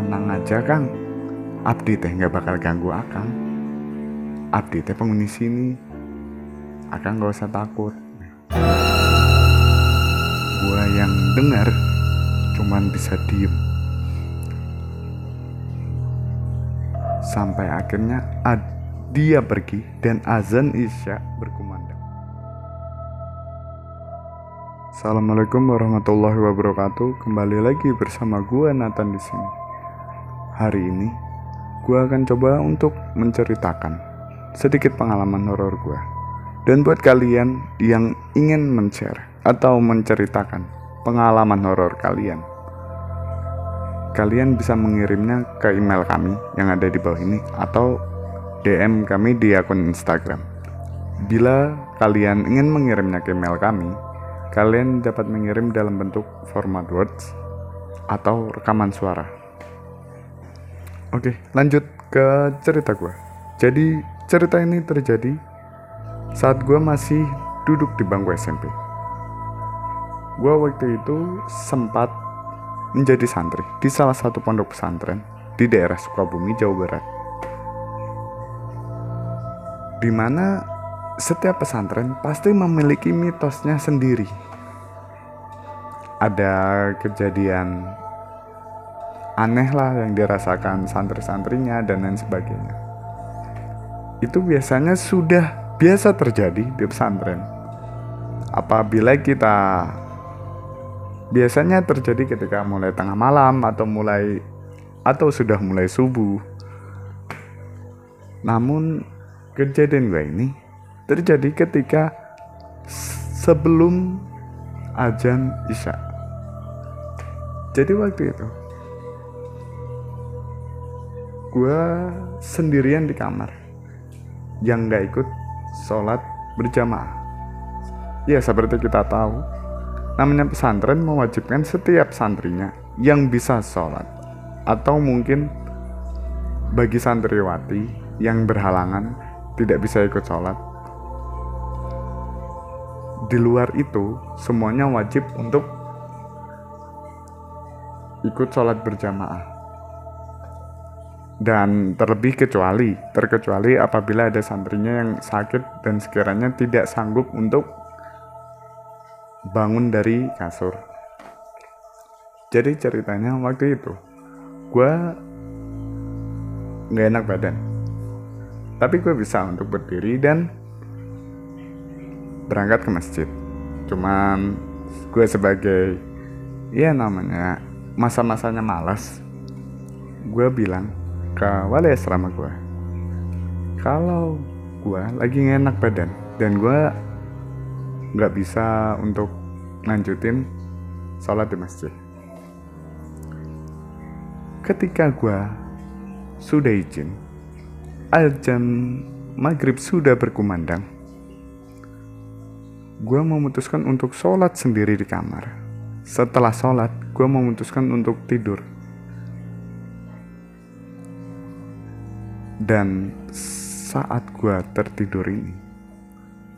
tenang aja kang. Abdi teh nggak bakal ganggu akang. Abdi teh penghuni sini. Akang gak usah takut. Gua yang dengar cuman bisa diem. Sampai akhirnya dia pergi dan azan isya berkumandang. Assalamualaikum warahmatullahi wabarakatuh. Kembali lagi bersama gue Nathan di sini. Hari ini gue akan coba untuk menceritakan sedikit pengalaman horor gue. Dan buat kalian yang ingin men-share atau menceritakan pengalaman horor kalian, kalian bisa mengirimnya ke email kami yang ada di bawah ini atau DM kami di akun Instagram. Bila kalian ingin mengirimnya ke email kami, kalian dapat mengirim dalam bentuk format words atau rekaman suara. Oke, lanjut ke cerita gue. Jadi cerita ini terjadi saat gue masih duduk di bangku SMP. Gue waktu itu sempat menjadi santri di salah satu pondok pesantren di daerah Sukabumi, Jawa Barat. Di mana setiap pesantren pasti memiliki mitosnya sendiri. Ada kejadian aneh lah yang dirasakan santri-santrinya dan lain sebagainya. Itu biasanya sudah biasa terjadi di pesantren. Apabila kita biasanya terjadi ketika mulai tengah malam atau mulai atau sudah mulai subuh. Namun kejadian gue ini terjadi ketika sebelum ajan Isya. Jadi waktu itu gue sendirian di kamar. Yang gak ikut sholat berjamaah. Ya seperti kita tahu, namanya pesantren mewajibkan setiap santrinya yang bisa sholat atau mungkin bagi santriwati yang berhalangan tidak bisa ikut sholat. Di luar itu semuanya wajib untuk ikut sholat berjamaah dan terlebih kecuali terkecuali apabila ada santrinya yang sakit dan sekiranya tidak sanggup untuk bangun dari kasur. Jadi ceritanya waktu itu gue nggak enak badan. Tapi gue bisa untuk berdiri dan berangkat ke masjid. Cuman gue sebagai ya namanya masa-masanya malas gue bilang ke wali asrama gue kalau gue lagi enak badan dan gue nggak bisa untuk lanjutin sholat di masjid ketika gue sudah izin azan maghrib sudah berkumandang gue memutuskan untuk sholat sendiri di kamar. Setelah sholat, gue memutuskan untuk tidur. Dan saat gue tertidur ini,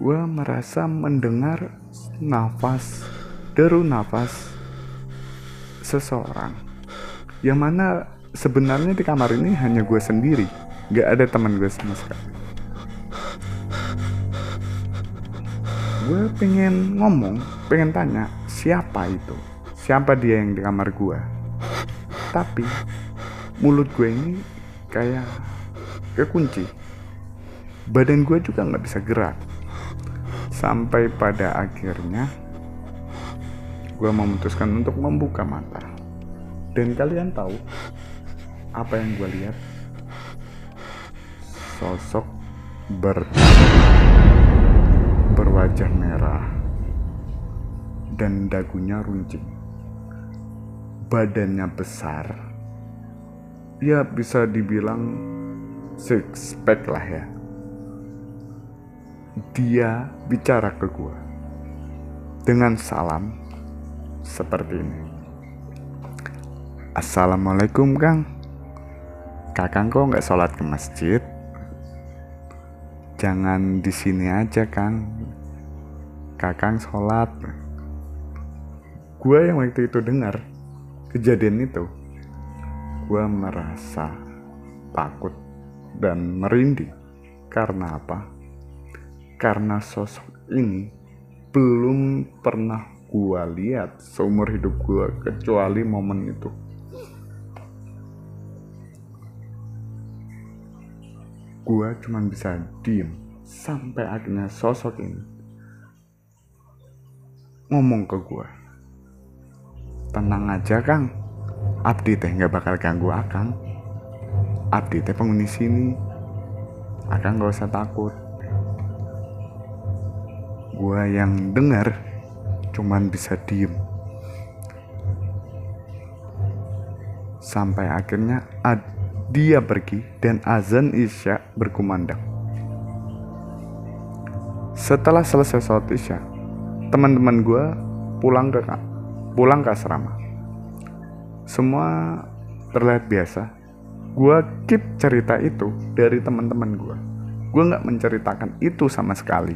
gue merasa mendengar nafas, deru nafas seseorang. Yang mana sebenarnya di kamar ini hanya gue sendiri, gak ada teman gue sama sekali. gue pengen ngomong pengen tanya siapa itu siapa dia yang di kamar gue tapi mulut gue ini kayak kekunci badan gue juga nggak bisa gerak sampai pada akhirnya gue memutuskan untuk membuka mata dan kalian tahu apa yang gue lihat sosok ber berwajah merah dan dagunya runcing. Badannya besar. Ya bisa dibilang six pack lah ya. Dia bicara ke gua dengan salam seperti ini. Assalamualaikum Kang. Kakang kok nggak sholat ke masjid? jangan di sini aja kang kakang sholat gue yang waktu itu dengar kejadian itu gue merasa takut dan merinding. Karena apa? Karena sosok ini belum pernah gue lihat seumur hidup gue kecuali momen itu. Gue cuma bisa diem sampai akhirnya sosok ini ngomong ke gue. Tenang aja Kang, Abdi teh nggak bakal ganggu Akang. Teh penghuni sini. Akang nggak usah takut. Gua yang dengar cuman bisa diem. Sampai akhirnya dia pergi dan azan Isya berkumandang. Setelah selesai sholat Isya, teman-teman gue pulang ke pulang ke asrama. Semua terlihat biasa. Gue keep cerita itu dari teman-teman gue. Gue nggak menceritakan itu sama sekali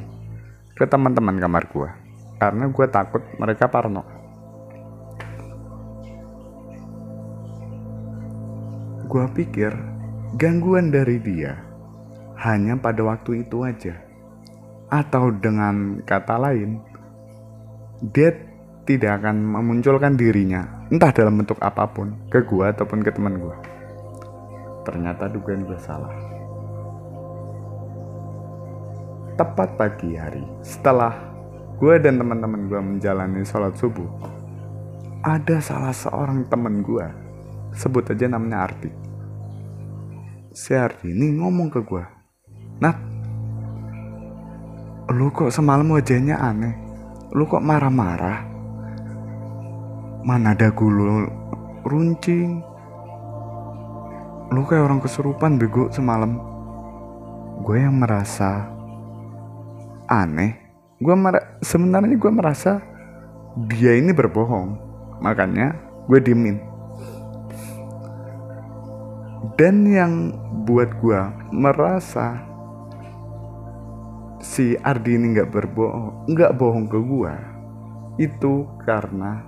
ke teman-teman kamar gue karena gue takut mereka parno. Gue pikir gangguan dari dia hanya pada waktu itu aja. Atau dengan kata lain, dia tidak akan memunculkan dirinya, entah dalam bentuk apa pun, ke gue ataupun ke teman gue. Ternyata dugaan gue salah. Tepat pagi hari, setelah gue dan teman-teman gue menjalani sholat subuh, ada salah seorang teman gue, sebut aja namanya Arti. Si Arti ini ngomong ke gue, Nat, lu kok semalam wajahnya aneh? Lu kok marah-marah? Mana ada gulu runcing? Lu kayak orang kesurupan bego semalam. Gue yang merasa aneh. Gue mer sebenarnya gue merasa dia ini berbohong. Makanya gue diemin. Dan yang buat gue merasa si Ardi ini nggak berbohong, nggak bohong ke gua, itu karena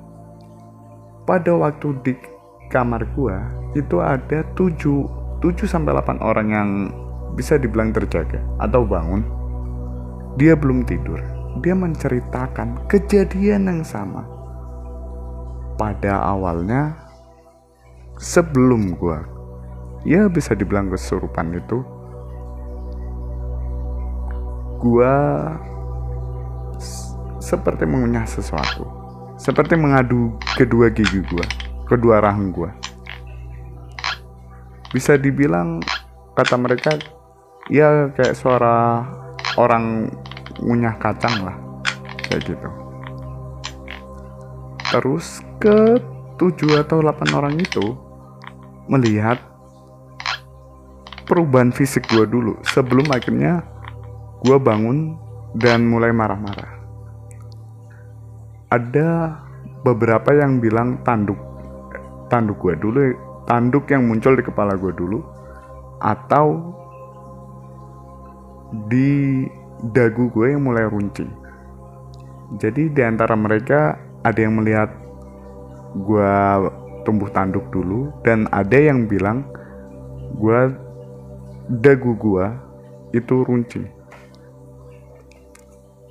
pada waktu di kamar gua itu ada 7 7 sampai 8 orang yang bisa dibilang terjaga atau bangun. Dia belum tidur. Dia menceritakan kejadian yang sama. Pada awalnya sebelum gua ya bisa dibilang kesurupan itu gua seperti mengunyah sesuatu seperti mengadu kedua gigi gua kedua rahang gua. Bisa dibilang kata mereka ya kayak suara orang ngunyah kacang lah kayak gitu. Terus ke tujuh atau delapan orang itu melihat perubahan fisik gue dulu sebelum akhirnya gue bangun dan mulai marah-marah. Ada beberapa yang bilang tanduk, tanduk gue dulu, tanduk yang muncul di kepala gue dulu, atau di dagu gue yang mulai runcing. Jadi di antara mereka ada yang melihat gue tumbuh tanduk dulu dan ada yang bilang gue dagu gue itu runcing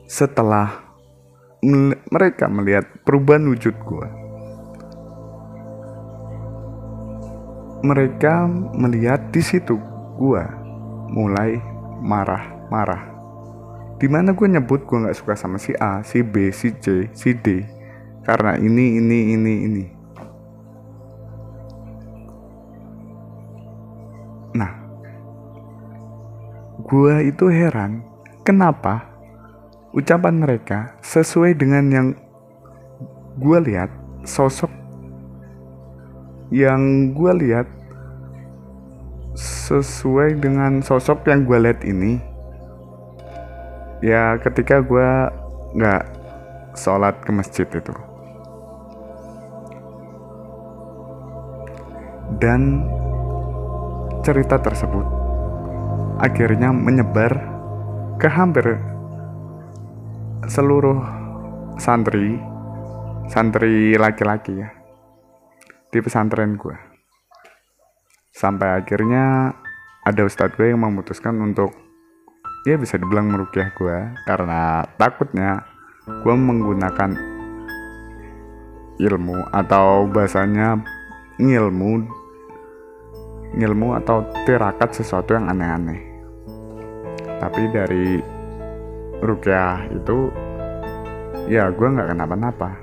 setelah mereka melihat perubahan wujud gue. Mereka melihat di situ gue mulai marah-marah. Di mana gue nyebut gue nggak suka sama si A, si B, si C, si D karena ini, ini, ini, ini. Nah, gue itu heran kenapa ucapan mereka sesuai dengan yang gue lihat sosok yang gue lihat sesuai dengan sosok yang gue lihat ini ya ketika gue nggak sholat ke masjid itu. Dan cerita tersebut akhirnya menyebar ke hampir seluruh santri santri laki-laki ya di pesantren gue sampai akhirnya ada ustadz gue yang memutuskan untuk ya bisa dibilang merukyah gue karena takutnya gue menggunakan ilmu atau bahasanya ngilmu ngilmu atau tirakat sesuatu yang aneh-aneh. Tapi dari rukyah itu ya gue nggak kenapa-napa.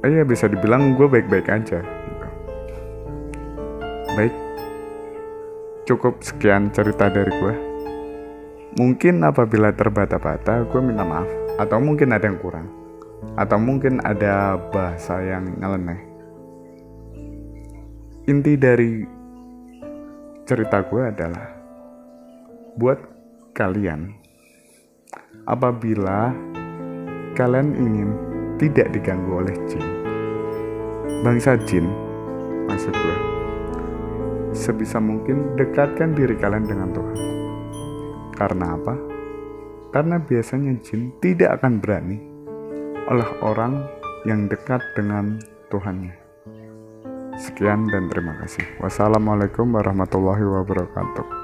Eh, ya bisa dibilang gue baik-baik aja. Baik cukup sekian cerita dari gue. Mungkin apabila terbata-bata, gue minta maaf. Atau mungkin ada yang kurang. Atau mungkin ada bahasa yang nyeleneh. Inti dari cerita gue adalah buat kalian apabila kalian ingin tidak diganggu oleh jin bangsa jin maksud gue sebisa mungkin dekatkan diri kalian dengan Tuhan. Karena apa? Karena biasanya jin tidak akan berani oleh orang yang dekat dengan Tuhannya. Sekian dan terima kasih. Wassalamualaikum warahmatullahi wabarakatuh.